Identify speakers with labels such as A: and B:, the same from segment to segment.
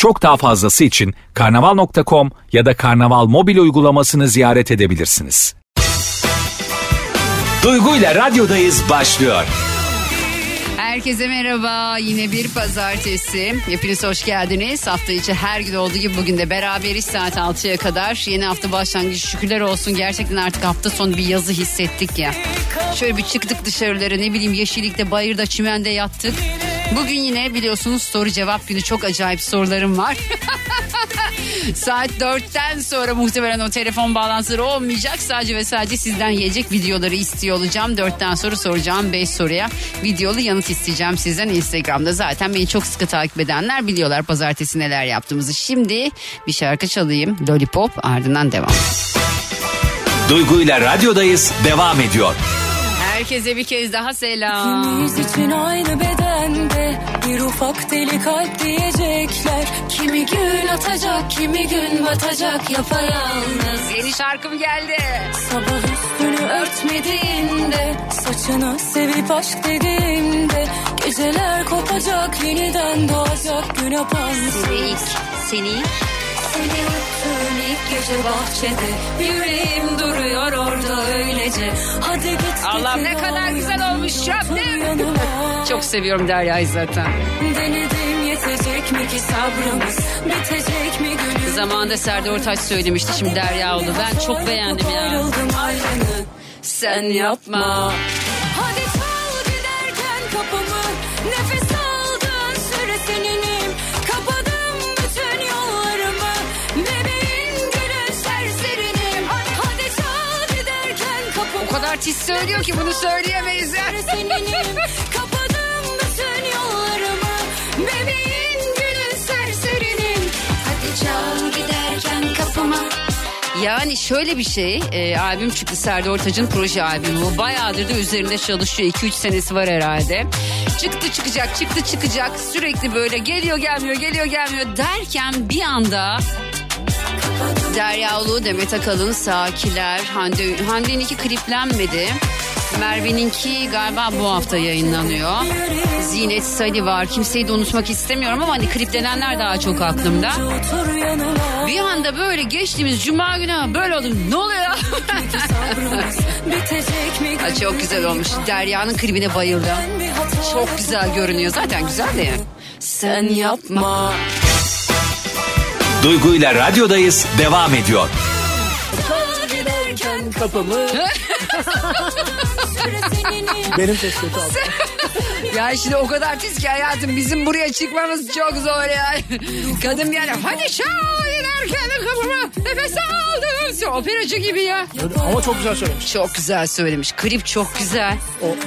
A: Çok daha fazlası için karnaval.com ya da karnaval mobil uygulamasını ziyaret edebilirsiniz. Duygu ile radyodayız başlıyor.
B: Herkese merhaba. Yine bir pazartesi. Hepiniz hoş geldiniz. Hafta içi her gün olduğu gibi bugün de beraberiz saat 6'ya kadar. Yeni hafta başlangıcı şükürler olsun. Gerçekten artık hafta sonu bir yazı hissettik ya. Şöyle bir çıktık dışarılara ne bileyim yeşillikte, bayırda, çimende yattık. Bugün yine biliyorsunuz soru cevap günü çok acayip sorularım var. Saat 4'ten sonra muhtemelen o telefon bağlantıları olmayacak. Sadece ve sadece sizden yiyecek videoları istiyor olacağım. 4'ten sonra soracağım 5 soruya videolu yanıt isteyeceğim sizden Instagram'da. Zaten beni çok sıkı takip edenler biliyorlar pazartesi neler yaptığımızı. Şimdi bir şarkı çalayım. Lollipop ardından devam.
A: Duygu ile radyodayız devam ediyor.
B: Herkese bir kez daha selam.
C: İkimiz için aynı bedende bir ufak deli kalp diyecekler. Kimi gün atacak, kimi gün batacak yapayalnız.
B: Yeni şarkım geldi.
C: Sabah üstünü örtmediğinde, saçını sevip aşk dediğimde, geceler kopacak, yeniden doğacak gün apansız.
B: Seni, seni
C: Seni öptüğüm ilk gece bahçede, yüreğim duruyor orada öylece. Hadi git
B: Allah'ım ne kadar güzel olmuş,
C: yanıma.
B: çok seviyorum Derya'yı zaten.
C: Denedim yetecek mi ki sabrımız Bitecek mi günümüz
B: Zamanında Serdar Ortaç söylemişti şimdi Derya oldu. Ben çok beğendim ya. Sen yapma.
C: Hadi
B: O kadar tiz söylüyor ki bunu söyleyemeyiz ya.
C: Seninim Kapadım bütün yollarımı Bebeğin gülü serserinim Hadi çal giderken kapıma
B: Yani şöyle bir şey, e, albüm çıktı Serdar Ortaç'ın proje albümü. Bu bayağıdır da üzerinde çalışıyor. 2-3 senesi var herhalde. Çıktı çıkacak, çıktı çıkacak. Sürekli böyle geliyor gelmiyor, geliyor gelmiyor derken bir anda... Derya Ulu, Demet Akalın, Sakiler, Hande, Hande'ninki kliplenmedi. Merve'ninki galiba bu hafta yayınlanıyor. Zinet Sali var. Kimseyi de unutmak istemiyorum ama hani kliplenenler daha çok aklımda. Bir anda böyle geçtiğimiz cuma günü böyle oldu. Ne oluyor Ha, çok güzel olmuş. Derya'nın klibine bayıldım. Çok güzel görünüyor. Zaten güzel de yani. Sen yapma.
A: Duygu ile radyodayız devam ediyor.
C: seninim
D: Benim ses kötü abi.
B: Ya şimdi o kadar tiz ki hayatım bizim buraya çıkmamız çok zor ya. Kadın yani hadi çal giderken kapıma nefes aldım. Operacı gibi ya.
D: Ama çok güzel söylemiş.
B: Çok güzel söylemiş. Klip çok güzel.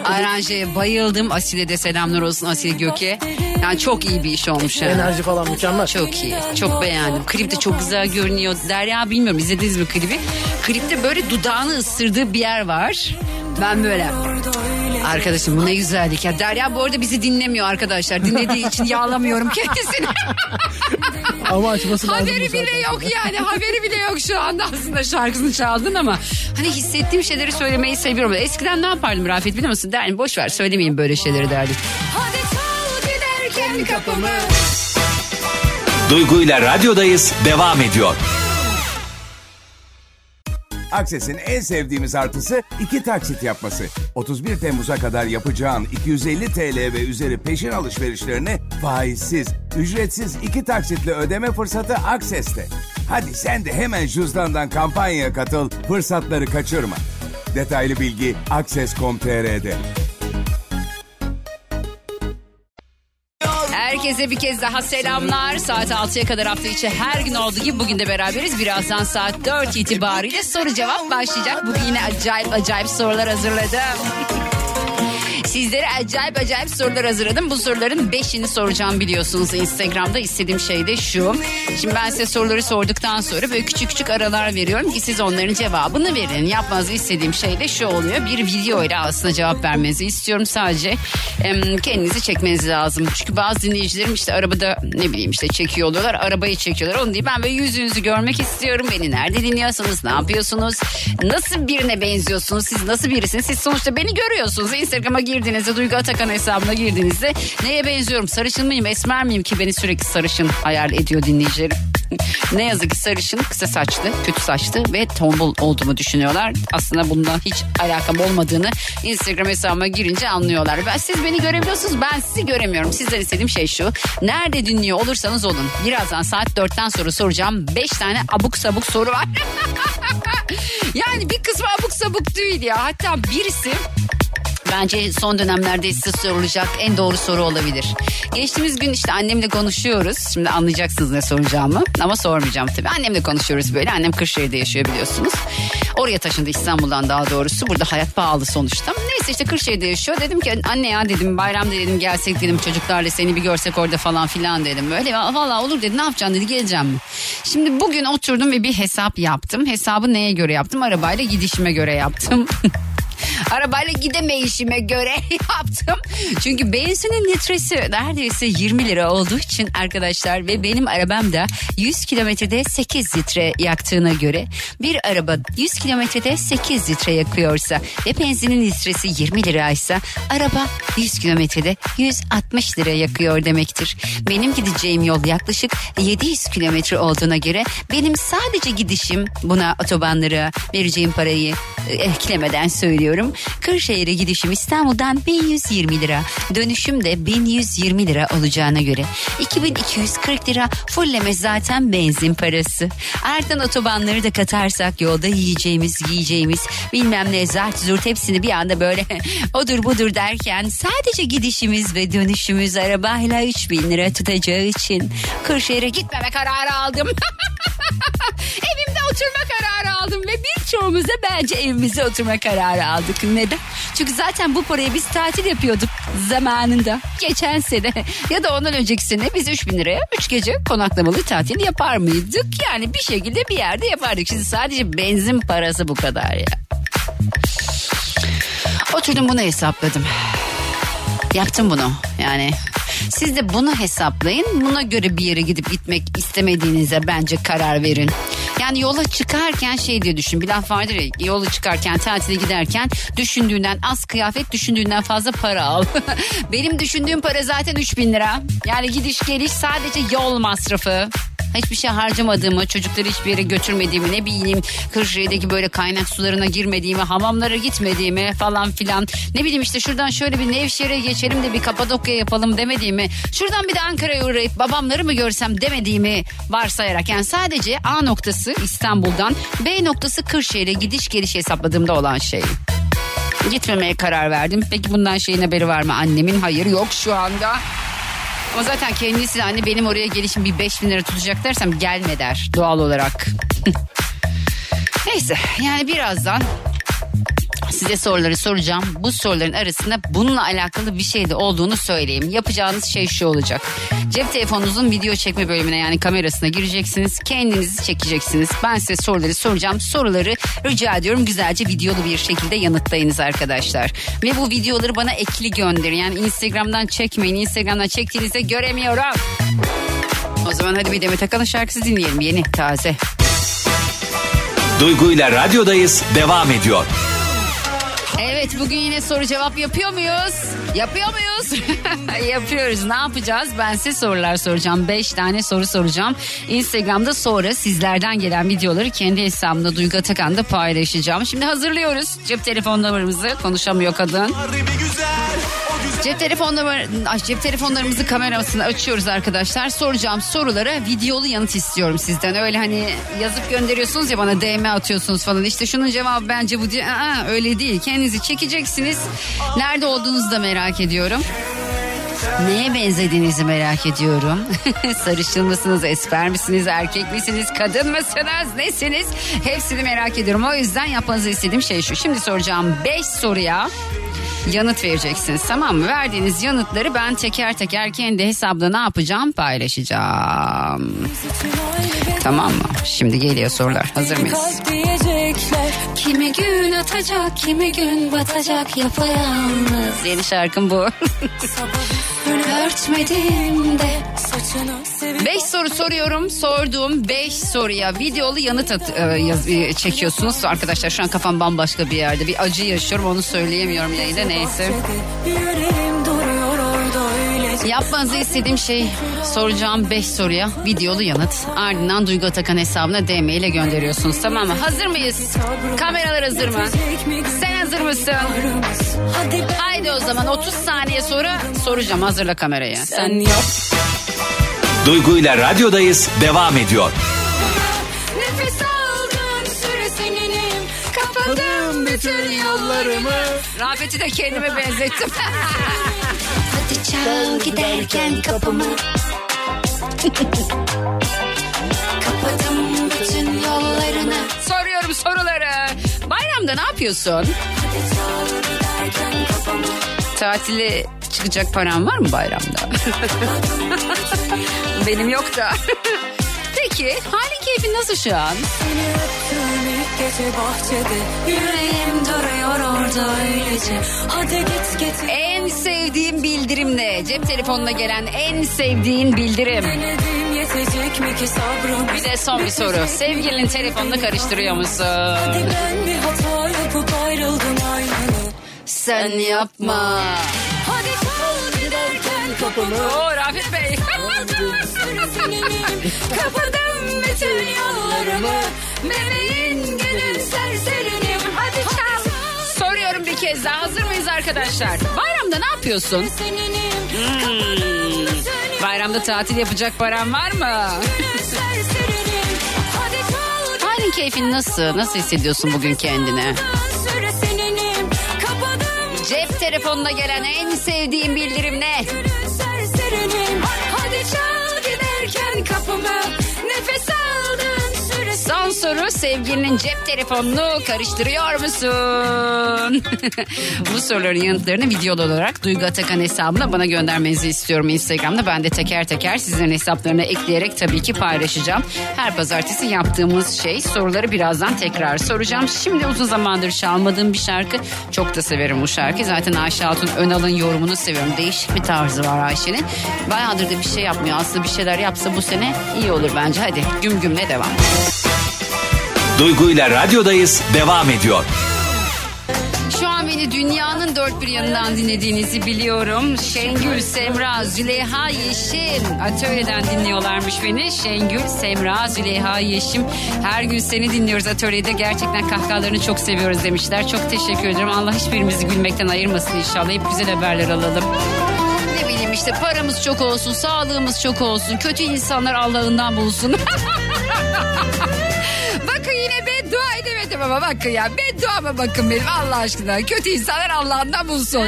B: Aranjeye bayıldım. Asil'e de selamlar olsun Asil Göke. Yani çok iyi bir iş olmuş yani.
D: Enerji falan mükemmel.
B: Çok iyi. Çok beğendim. Klip de çok güzel görünüyor. Derya bilmiyorum izlediniz mi klibi? Klipte böyle dudağını ısırdığı bir yer var. Ben böyle Arkadaşım bu ne güzellik ya. Derya bu arada bizi dinlemiyor arkadaşlar. Dinlediği için yağlamıyorum kendisini.
D: Ama açması lazım.
B: haberi bile yok yani. Haberi bile yok şu anda aslında şarkısını çaldın ama. Hani hissettiğim şeyleri söylemeyi seviyorum. Eskiden ne yapardım Rafet biliyor musun? Derdim boş ver söylemeyin böyle şeyleri derdik.
C: Hadi çal giderken kapımı
A: Duygu ile radyodayız devam ediyor.
E: Akses'in en sevdiğimiz artısı iki taksit yapması. 31 Temmuz'a kadar yapacağın 250 TL ve üzeri peşin alışverişlerini faizsiz, ücretsiz iki taksitle ödeme fırsatı Akses'te. Hadi sen de hemen cüzdandan kampanyaya katıl, fırsatları kaçırma. Detaylı bilgi akses.com.tr'de.
B: Herkese bir kez daha selamlar. Saat 6'ya kadar hafta içi her gün olduğu gibi bugün de beraberiz. Birazdan saat 4 itibariyle soru cevap başlayacak. Bugün yine acayip acayip sorular hazırladım. Sizlere acayip acayip sorular hazırladım. Bu soruların beşini soracağım biliyorsunuz. Instagram'da istediğim şey de şu. Şimdi ben size soruları sorduktan sonra böyle küçük küçük aralar veriyorum ki siz onların cevabını verin. Yapmanızı istediğim şey de şu oluyor. Bir video ile aslında cevap vermenizi istiyorum. Sadece kendinizi çekmeniz lazım. Çünkü bazı dinleyicilerim işte arabada ne bileyim işte çekiyor oluyorlar. Arabayı çekiyorlar. Onu değil ben böyle yüzünüzü görmek istiyorum. Beni nerede dinliyorsunuz? Ne yapıyorsunuz? Nasıl birine benziyorsunuz? Siz nasıl birisiniz? Siz sonuçta beni görüyorsunuz. Instagram'a girdiğinizde Duygu Atakan hesabına girdiğinizde neye benziyorum? Sarışın mıyım? Esmer miyim ki beni sürekli sarışın hayal ediyor dinleyicilerim. ne yazık ki sarışın, kısa saçlı, kötü saçlı ve tombul olduğumu düşünüyorlar. Aslında bundan hiç alakam olmadığını Instagram hesabıma girince anlıyorlar. Ben, siz beni görebiliyorsunuz ben sizi göremiyorum. Sizden istediğim şey şu. Nerede dinliyor olursanız olun. Birazdan saat 4'ten sonra soracağım. 5 tane abuk sabuk soru var. yani bir kısmı abuk sabuk değil ya. Hatta birisi Bence son dönemlerde size sorulacak en doğru soru olabilir. Geçtiğimiz gün işte annemle konuşuyoruz. Şimdi anlayacaksınız ne soracağımı ama sormayacağım tabii. Annemle konuşuyoruz böyle. Annem Kırşehir'de yaşıyor biliyorsunuz. Oraya taşındı İstanbul'dan daha doğrusu. Burada hayat pahalı sonuçta. Neyse işte Kırşehir'de yaşıyor. Dedim ki anne ya dedim bayramda dedim gelsek dedim çocuklarla seni bir görsek orada falan filan dedim. Böyle valla olur dedi ne yapacaksın dedi geleceğim mi? Şimdi bugün oturdum ve bir hesap yaptım. Hesabı neye göre yaptım? Arabayla gidişime göre yaptım. Arabayla gidemeyişime göre yaptım. Çünkü benzinin litresi neredeyse 20 lira olduğu için arkadaşlar ve benim arabam da 100 kilometrede 8 litre yaktığına göre bir araba 100 kilometrede 8 litre yakıyorsa ve benzinin litresi 20 liraysa araba 100 kilometrede 160 lira yakıyor demektir. Benim gideceğim yol yaklaşık 700 kilometre olduğuna göre benim sadece gidişim buna otobanlara vereceğim parayı e, eklemeden söylüyorum. Kırşehir'e gidişim İstanbul'dan 1120 lira. Dönüşüm de 1120 lira olacağına göre 2240 lira fulleme zaten benzin parası. Artan otobanları da katarsak yolda yiyeceğimiz giyeceğimiz bilmem ne zart zurt hepsini bir anda böyle odur budur derken sadece gidişimiz ve dönüşümüz arabayla 3000 lira tutacağı için Kırşehir'e gitmeme kararı aldım. Evimde oturma kararı aldım ve birçoğumuz da bence evimize oturma kararı aldık. Neden? Çünkü zaten bu parayı biz tatil yapıyorduk zamanında. Geçen sene ya da ondan önceki sene biz 3000 liraya 3 gece konaklamalı tatil yapar mıydık? Yani bir şekilde bir yerde yapardık. Şimdi sadece benzin parası bu kadar ya. Oturdum bunu hesapladım. Yaptım bunu yani. Siz de bunu hesaplayın. Buna göre bir yere gidip gitmek istemediğinize bence karar verin. Yani yola çıkarken şey diye düşün. Bir laf vardır ya yola çıkarken tatile giderken düşündüğünden az kıyafet düşündüğünden fazla para al. Benim düşündüğüm para zaten 3000 lira. Yani gidiş geliş sadece yol masrafı hiçbir şey harcamadığımı, çocukları hiçbir yere götürmediğimi, ne bileyim Kırşehir'deki böyle kaynak sularına girmediğimi, hamamlara gitmediğimi falan filan. Ne bileyim işte şuradan şöyle bir Nevşehir'e geçelim de bir Kapadokya yapalım demediğimi, şuradan bir de Ankara'ya uğrayıp babamları mı görsem demediğimi varsayarak yani sadece A noktası İstanbul'dan B noktası Kırşehir'e gidiş geliş hesapladığımda olan şey. Gitmemeye karar verdim. Peki bundan şeyin haberi var mı annemin? Hayır yok şu anda. Ama zaten kendisi de anne benim oraya gelişim bir 5000 lira tutacak dersem gelme der doğal olarak. Neyse yani birazdan size soruları soracağım. Bu soruların arasında bununla alakalı bir şey de olduğunu söyleyeyim. Yapacağınız şey şu olacak. Cep telefonunuzun video çekme bölümüne yani kamerasına gireceksiniz. Kendinizi çekeceksiniz. Ben size soruları soracağım. Soruları rica ediyorum güzelce videolu bir şekilde yanıtlayınız arkadaşlar. Ve bu videoları bana ekli gönderin. Yani Instagram'dan çekmeyin. Instagram'dan çektiğinizde göremiyorum. O zaman hadi bir Demet Akalın şarkısı dinleyelim. Yeni, taze.
A: Duygu ile radyodayız devam ediyor.
B: Evet bugün yine soru cevap yapıyor muyuz? Yapıyor muyuz? Yapıyoruz. Ne yapacağız? Ben size sorular soracağım. Beş tane soru soracağım. Instagram'da sonra sizlerden gelen videoları kendi hesabımda Duygu Atakan'da paylaşacağım. Şimdi hazırlıyoruz. Cep telefonlarımızı konuşamıyor kadın. Cep telefonları, cep telefonlarımızı kamerasını açıyoruz arkadaşlar. Soracağım sorulara videolu yanıt istiyorum sizden. Öyle hani yazıp gönderiyorsunuz ya bana DM atıyorsunuz falan. İşte şunun cevabı bence bu diye. Aa, öyle değil. Kendinizi çekeceksiniz. Nerede olduğunuzu da merak ediyorum. Neye benzediğinizi merak ediyorum. Sarışın mısınız, esmer misiniz, erkek misiniz, kadın mısınız, nesiniz? Hepsini merak ediyorum. O yüzden yapmanızı istediğim şey şu. Şimdi soracağım 5 soruya yanıt vereceksiniz tamam mı? Verdiğiniz yanıtları ben teker teker kendi hesabda ne yapacağım paylaşacağım. Tamam mı? Şimdi geliyor sorular. Hazır mıyız?
C: Kimi gün atacak, kimi gün batacak yapayalnız.
B: Yeni şarkım bu.
C: Sabah örtmediğimde saçını seviyorum.
B: Beş soru soruyorum. Sorduğum beş soruya videolu yanıt at, e, yaz- e, çekiyorsunuz. Arkadaşlar şu an kafam bambaşka bir yerde. Bir acı yaşıyorum onu söyleyemiyorum yayında neyse.
C: Yüreğim.
B: Yapmanızı istediğim şey soracağım 5 soruya videolu yanıt. Ardından Duygu Atakan hesabına DM ile gönderiyorsunuz tamam mı? Hazır mıyız? Kameralar hazır mı? Sen hazır mısın? Haydi o zaman 30 saniye sonra soracağım. Hazırla kamerayı.
C: sen yap.
A: Duygu ile radyodayız devam ediyor.
C: Nefes aldığın süre seninim. Kapadım bütün yollarımı.
B: Rafet'i de kendime benzettim.
C: Çal giderken kapımı. Kapadım bütün yollarını.
B: Soruyorum soruları. Bayramda ne yapıyorsun? Tatile çıkacak paran var mı bayramda? Benim yok da. Peki halin keyfin nasıl şu an?
C: Seni öptüm ilk gece bahçede. Yüreğim duruyor orada öylece. Hadi git getir.
B: En sevdiğim bildirim ne? Cep telefonuna gelen en sevdiğin bildirim.
C: Denedim yetecek mi ki sabrım?
B: Bir de son bir soru. Sevgilinin telefonunu karıştırıyor musun?
C: Hadi ben bir hata yapıp ayrıldım aynını.
B: Sen yapma.
C: Hadi çal giderken kapımı. Kapadım bütün yollarımı. Bebeğin günün serserinim. Hadi çal.
B: Soruyorum bir kez daha. Hazır mıyız arkadaşlar? Bayramda ne yapıyorsun? Hmm. Bayramda tatil yapacak paran var mı? Halin keyfin nasıl? Nasıl hissediyorsun bugün kendini? Cep telefonuna gelen en sevdiğin bildirim ne?
C: Giderken kapımı.
B: Son soru sevgilinin cep telefonunu karıştırıyor musun? Bu soruların yanıtlarını videolu olarak Duygu Atakan hesabına bana göndermenizi istiyorum Instagram'da. Ben de teker teker sizin hesaplarına ekleyerek tabii ki paylaşacağım. Her pazartesi yaptığımız şey soruları birazdan tekrar soracağım. Şimdi uzun zamandır çalmadığım bir şarkı. Çok da severim bu şarkı. Zaten Ayşe Hatun Önal'ın yorumunu seviyorum. Değişik bir tarzı var Ayşe'nin. Bayağıdır da bir şey yapmıyor. Aslında bir şeyler yapsa bu sene iyi olur bence. Hadi güm gümle devam.
A: Duygu ile radyodayız devam ediyor.
B: Şu an beni dünyanın dört bir yanından dinlediğinizi biliyorum. Şengül, Semra, Züleyha, Yeşim. Atölyeden dinliyorlarmış beni. Şengül, Semra, Züleyha, Yeşim. Her gün seni dinliyoruz atölyede. Gerçekten kahkahalarını çok seviyoruz demişler. Çok teşekkür ederim. Allah hiçbirimizi gülmekten ayırmasın inşallah. Hep güzel haberler alalım. Ne bileyim işte paramız çok olsun, sağlığımız çok olsun. Kötü insanlar Allah'ından bulsun. ama bakın ya bedduama bakın benim Allah aşkına. Kötü insanlar Allah'ından bulsun.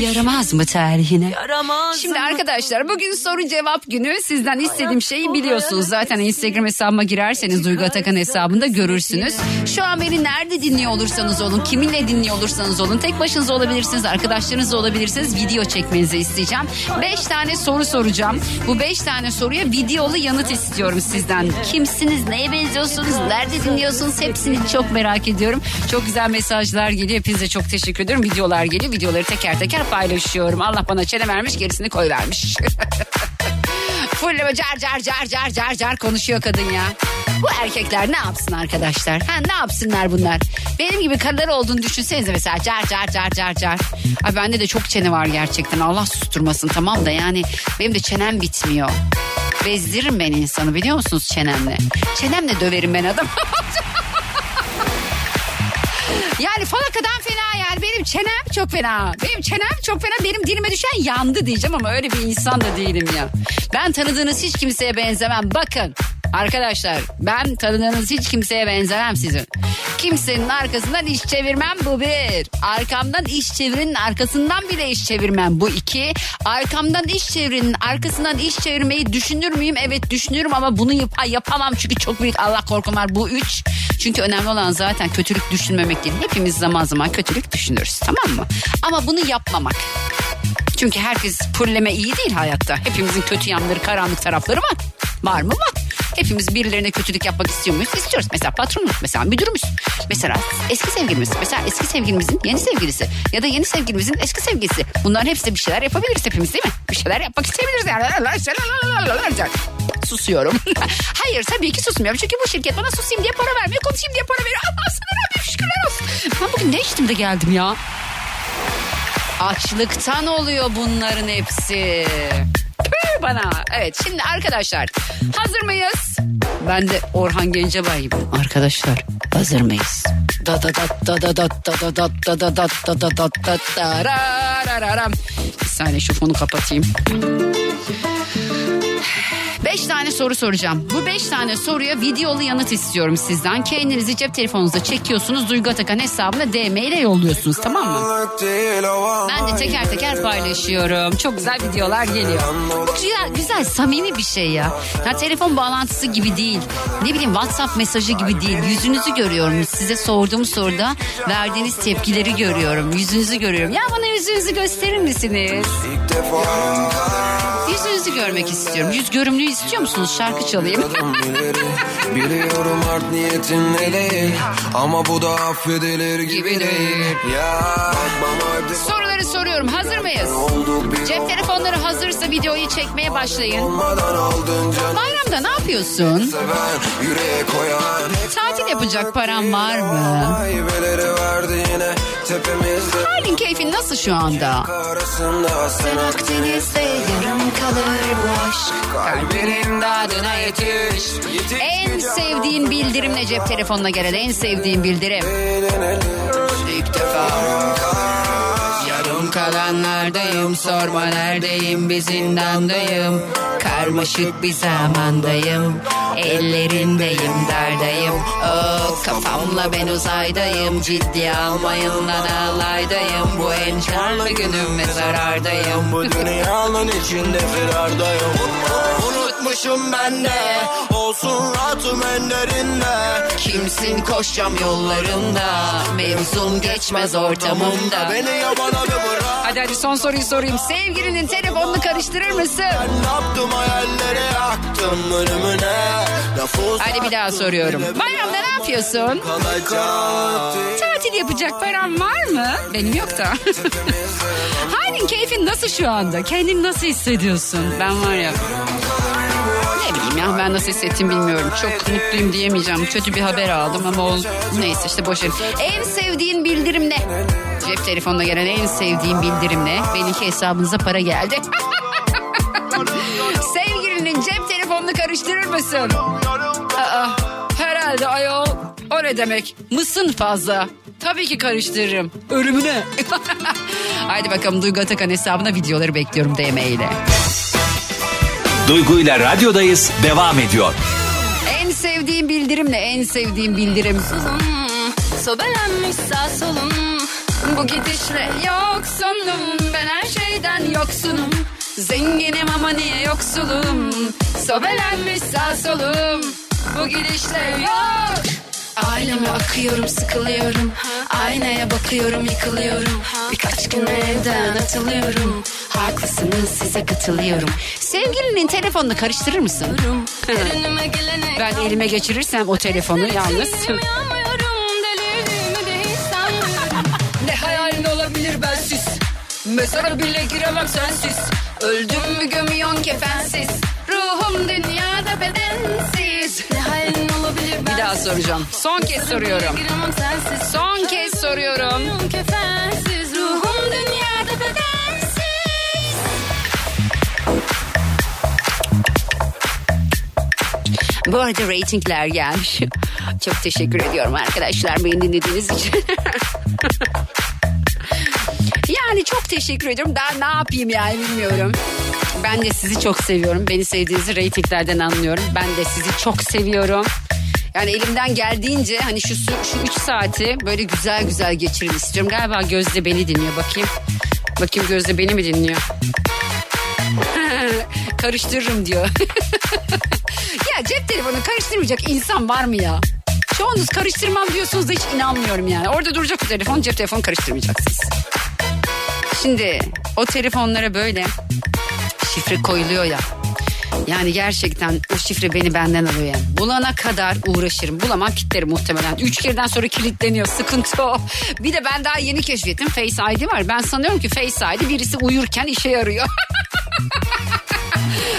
B: Yaramaz mı tarihine?
C: Yaramaz
B: Şimdi arkadaşlar bugün soru cevap günü sizden istediğim şeyi biliyorsunuz. Zaten Instagram hesabıma girerseniz Duygu Atakan hesabında görürsünüz. Şu an beni nerede dinliyor olursanız olun, kiminle dinliyor olursanız olun. Tek başınıza olabilirsiniz, arkadaşlarınızla olabilirsiniz. Video çekmenizi isteyeceğim. Beş tane soru soracağım. Bu beş tane soruya videolu yanıt istiyorum sizden. Kimsiniz, neye benziyorsunuz, nerede dinliyorsunuz hepsini çok merak ediyorum. Çok güzel mesajlar geliyor. Hepinize çok teşekkür ediyorum. Videolar geliyor. Videoları teker teker paylaşıyorum. Allah bana çene vermiş gerisini koy vermiş. Full car car car car car car konuşuyor kadın ya. Bu erkekler ne yapsın arkadaşlar? Ha ne yapsınlar bunlar? Benim gibi karılar olduğunu düşünsenize mesela car car car car car. Ay bende de çok çene var gerçekten. Allah susturmasın tamam da yani benim de çenem bitmiyor. Bezdiririm ben insanı biliyor musunuz çenemle? Çenemle döverim ben adam. Yani falakadan fena yani benim çenem çok fena. Benim çenem çok fena benim dilime düşen yandı diyeceğim ama öyle bir insan da değilim ya. Ben tanıdığınız hiç kimseye benzemem. Bakın arkadaşlar ben tanıdığınız hiç kimseye benzemem sizin. Kimsenin arkasından iş çevirmem bu bir. Arkamdan iş çevirinin arkasından bile iş çevirmem bu iki. Arkamdan iş çevirinin arkasından iş çevirmeyi düşünür müyüm? Evet düşünürüm ama bunu yap- yapamam çünkü çok büyük Allah korkum var bu üç. Çünkü önemli olan zaten kötülük düşünmemek değil. Hepimiz zaman zaman kötülük düşünürüz tamam mı? Ama bunu yapmamak. Çünkü herkes fulleme iyi değil hayatta. Hepimizin kötü yanları, karanlık tarafları var. Var mı? Var. Hepimiz birilerine kötülük yapmak istiyor muyuz? İstiyoruz. Mesela patronumuz, mesela müdürümüz. Mesela eski sevgilimiz. Mesela eski sevgilimizin yeni sevgilisi. Ya da yeni sevgilimizin eski sevgilisi. Bunların hepsi bir şeyler yapabiliriz hepimiz değil mi? Bir şeyler yapmak isteyebiliriz yani. Susuyorum. Hayır tabii ki susmuyorum. Çünkü bu şirket bana susayım diye para vermiyor. Konuşayım diye para veriyor. Allah sana Rabbim şükürler olsun. Ben bugün ne içtim de geldim ya? Açlıktan oluyor bunların hepsi. Bana. Evet şimdi arkadaşlar hazır mıyız? Ben de Orhan Gencebay gibi. Arkadaşlar hazır mıyız? Da da da da da da da da da da da da da da da da da. Bir saniye şu fonu kapatayım. Tane soru soracağım. Bu beş tane soruya videolu yanıt istiyorum sizden. Kendinizi cep telefonunuza çekiyorsunuz. Duygu Atakan hesabına DM ile yolluyorsunuz tamam mı? Ben de teker teker paylaşıyorum. Çok güzel videolar geliyor. Bu güzel, güzel samimi bir şey ya. Ya telefon bağlantısı gibi değil. Ne bileyim WhatsApp mesajı gibi değil. Yüzünüzü görüyorum. Size sorduğum soruda verdiğiniz tepkileri görüyorum. Yüzünüzü görüyorum. Ya bana yüzünüzü gösterir misiniz? Yüzünüzü görmek istiyorum. Yüz görümlüğü istiyor musunuz? Şarkı çalayım.
F: Biliyorum art niyetin ne değil Ama bu da affedilir gibi
B: değil.
F: Ya
B: Soruları soruyorum. Hazır mıyız? Cep telefonları hazırsa videoyu çekmeye başlayın. Bayramda ne yapıyorsun? Tatil yapacak paran var mı?
F: Tepemizde
B: Halin keyfin nasıl şu anda?
F: Sen
B: Akdeniz'de yarım kalır bu aşk. Kalbinin dadına yetiş. En sevdiğin bildirim ne cep telefonuna gelen en sevdiğin bildirim? İlk defa. Yarım kalanlardayım sorma neredeyim bir zindandayım. Karmaşık bir zamandayım. Ellerindeyim derdayım. Oh, kafamla ben uzaydayım. Ciddi almayın lan alaydayım. Bu en karlı günüm ve zarardayım.
F: Bu dünyanın içinde firardayım Unutmuşum ben de Olsun rahatım en derinde
B: Kimsin koşacağım yollarında Mevzum geçmez ortamımda
F: Beni yabana bir bırak
B: Hadi hadi son soruyu sorayım Sevgilinin telefonunu karıştırır mısın? Hadi bir daha soruyorum Bayramda ne yapıyorsun? Tatil yapacak paran var mı? Benim yok da Halin keyfin nasıl şu anda? Kendini nasıl hissediyorsun? Ben var ya ya ben nasıl hissettim bilmiyorum. Çok mutluyum diyemeyeceğim. Kötü bir haber aldım ama o neyse işte boş ver. En sevdiğin bildirim ne? Cep telefonuna gelen en sevdiğin bildirim ne? Benimki hesabınıza para geldi. Sevgilinin cep telefonunu karıştırır mısın? Aa, herhalde ayol. O ne demek? Mısın fazla? Tabii ki karıştırırım. Ölümüne. Haydi bakalım Duygu Atakan hesabına videoları bekliyorum DM ile.
A: Duygu ile radyodayız devam ediyor.
B: En sevdiğim bildirim ne? En sevdiğim bildirim.
C: Sobelenmiş sağ solum
B: Bu gidişle yoksunum. Ben her şeyden yoksunum. Zenginim ama niye yoksulum? Sobelenmiş sağ solum. Bu gidişle yok. Aileme akıyorum sıkılıyorum. Aynaya bakıyorum yıkılıyorum. Birkaç gün evden atılıyorum. Haklısınız size katılıyorum. Sevgilinin telefonunu karıştırır mısın? Ben elime geçirirsem o telefonu yalnız. Ne hayalin olabilir bensiz? Mezara bile giremem sensiz. Öldüm mü gömüyorsun kefensiz Ruhum dünyada bedensiz Daha soracağım. Son kez soruyorum. Son kez soruyorum. Bu arada reytingler gelmiş. Çok teşekkür ediyorum arkadaşlar Beni dinlediğiniz için. Yani çok teşekkür ediyorum. Daha ne yapayım yani bilmiyorum. Ben de sizi çok seviyorum. Beni sevdiğinizi reytinglerden anlıyorum. Ben de sizi çok seviyorum yani elimden geldiğince hani şu şu 3 saati böyle güzel güzel geçirin istiyorum. Galiba Gözde beni dinliyor bakayım. Bakayım Gözde beni mi dinliyor? Karıştırırım diyor. ya cep telefonu karıştırmayacak insan var mı ya? Çoğunuz karıştırmam diyorsunuz da hiç inanmıyorum yani. Orada duracak o telefon cep telefonu karıştırmayacaksınız. Şimdi o telefonlara böyle şifre koyuluyor ya. Yani gerçekten o şifre beni benden alıyor. Bulana kadar uğraşırım. Bulamam kilitlerim muhtemelen. Üç kereden sonra kilitleniyor. Sıkıntı o. Bir de ben daha yeni keşfettim. Face ID var. Ben sanıyorum ki Face ID birisi uyurken işe yarıyor.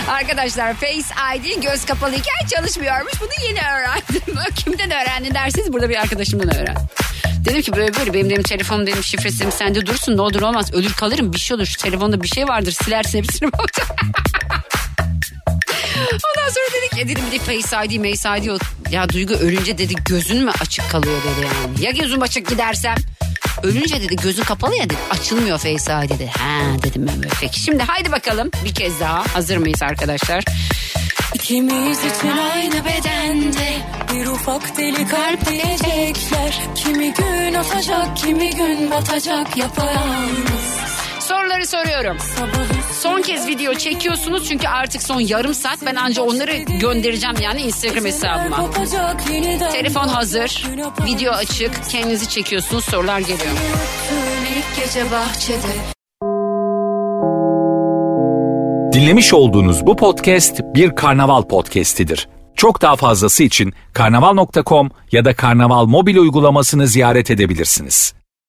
B: Arkadaşlar Face ID göz kapalıyken çalışmıyormuş. Bunu yeni öğrendim. Kimden öğrendin derseniz burada bir arkadaşımdan öğrendim. Dedim ki böyle böyle benim dedim telefonum dedim şifresi dedim sende dursun ne olur olmaz ölür kalırım bir şey olur şu telefonda bir şey vardır silersin hepsini Ondan sonra dedik ya dedim bir de Face ID, Face ID. Ya Duygu ölünce dedi gözün mü açık kalıyor dedi yani. Ya gözüm açık gidersem? Ölünce dedi gözün kapalı ya dedi açılmıyor Face ID dedi. Ha dedim ben böyle. Peki şimdi haydi bakalım bir kez daha hazır mıyız arkadaşlar?
C: İkimiz için aynı bedende bir ufak deli kalp diyecekler. Kimi gün atacak, kimi gün batacak yapayalnız.
B: Soruları soruyorum. Son kez video çekiyorsunuz çünkü artık son yarım saat ben anca onları göndereceğim yani Instagram hesabıma. Telefon hazır, video açık, kendinizi çekiyorsunuz sorular geliyor.
A: Dinlemiş olduğunuz bu podcast bir karnaval podcastidir. Çok daha fazlası için karnaval.com ya da karnaval mobil uygulamasını ziyaret edebilirsiniz.